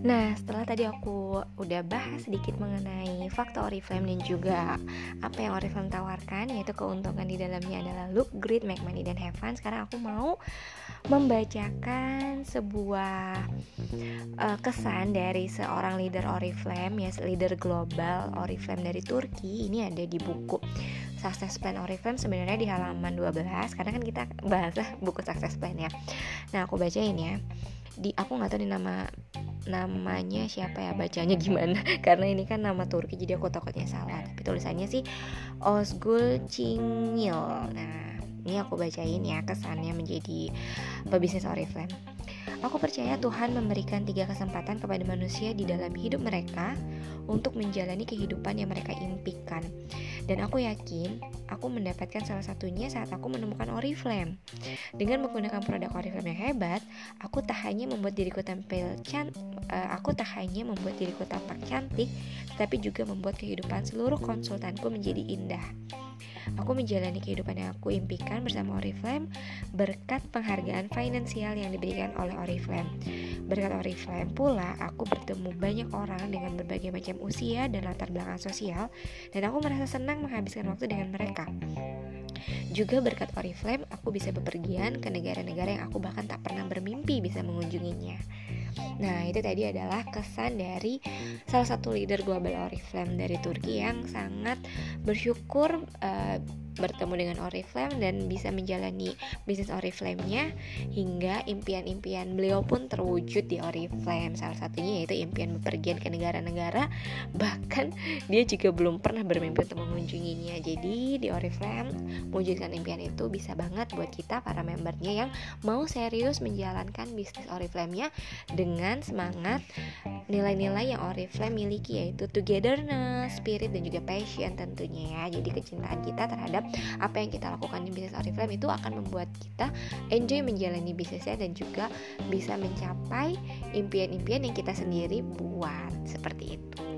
Nah, setelah tadi aku udah bahas sedikit mengenai fakta Oriflame dan juga apa yang Oriflame tawarkan yaitu keuntungan di dalamnya adalah look great, make money dan have fun. Sekarang aku mau membacakan sebuah uh, kesan dari seorang leader Oriflame ya, leader global Oriflame dari Turki. Ini ada di buku Success Plan Oriflame sebenarnya di halaman 12 karena kan kita bahas buku Success Plan ya. Nah, aku bacain ya. Di aku nggak tahu nih nama namanya siapa ya bacanya gimana. Karena ini kan nama Turki jadi aku takutnya salah. Tapi tulisannya sih Osgul Cingil nah ini aku bacain ya kesannya menjadi pebisnis Oriflame Aku percaya Tuhan memberikan tiga kesempatan kepada manusia di dalam hidup mereka untuk menjalani kehidupan yang mereka impikan. Dan aku yakin aku mendapatkan salah satunya saat aku menemukan Oriflame. Dengan menggunakan produk Oriflame yang hebat, aku tak hanya membuat diriku tampil can uh, aku tak hanya membuat diriku tampak cantik, tapi juga membuat kehidupan seluruh konsultanku menjadi indah. Aku menjalani kehidupan yang aku impikan bersama Oriflame berkat penghargaan finansial yang diberikan oleh Oriflame. Berkat Oriflame pula, aku bertemu banyak orang dengan berbagai macam usia dan latar belakang sosial, dan aku merasa senang menghabiskan waktu dengan mereka. Juga berkat Oriflame, aku bisa bepergian ke negara-negara yang aku bahkan tak pernah bermimpi bisa mengunjunginya. Nah, itu tadi adalah kesan dari salah satu leader global Oriflame dari Turki yang sangat bersyukur uh, bertemu dengan Oriflame dan bisa menjalani bisnis Oriflame-nya hingga impian-impian beliau pun terwujud di Oriflame. Salah satunya yaitu impian bepergian ke negara-negara bahkan dia juga belum pernah bermimpi untuk mengunjunginya. Jadi di Oriflame mewujudkan impian itu bisa banget buat kita para membernya yang mau serius menjalankan bisnis Oriflame-nya dengan semangat nilai-nilai yang Oriflame miliki yaitu togetherness, spirit dan juga passion tentunya ya. Jadi kecintaan kita terhadap apa yang kita lakukan di bisnis Oriflame itu akan membuat kita enjoy menjalani bisnisnya dan juga bisa mencapai impian-impian yang kita sendiri buat seperti itu.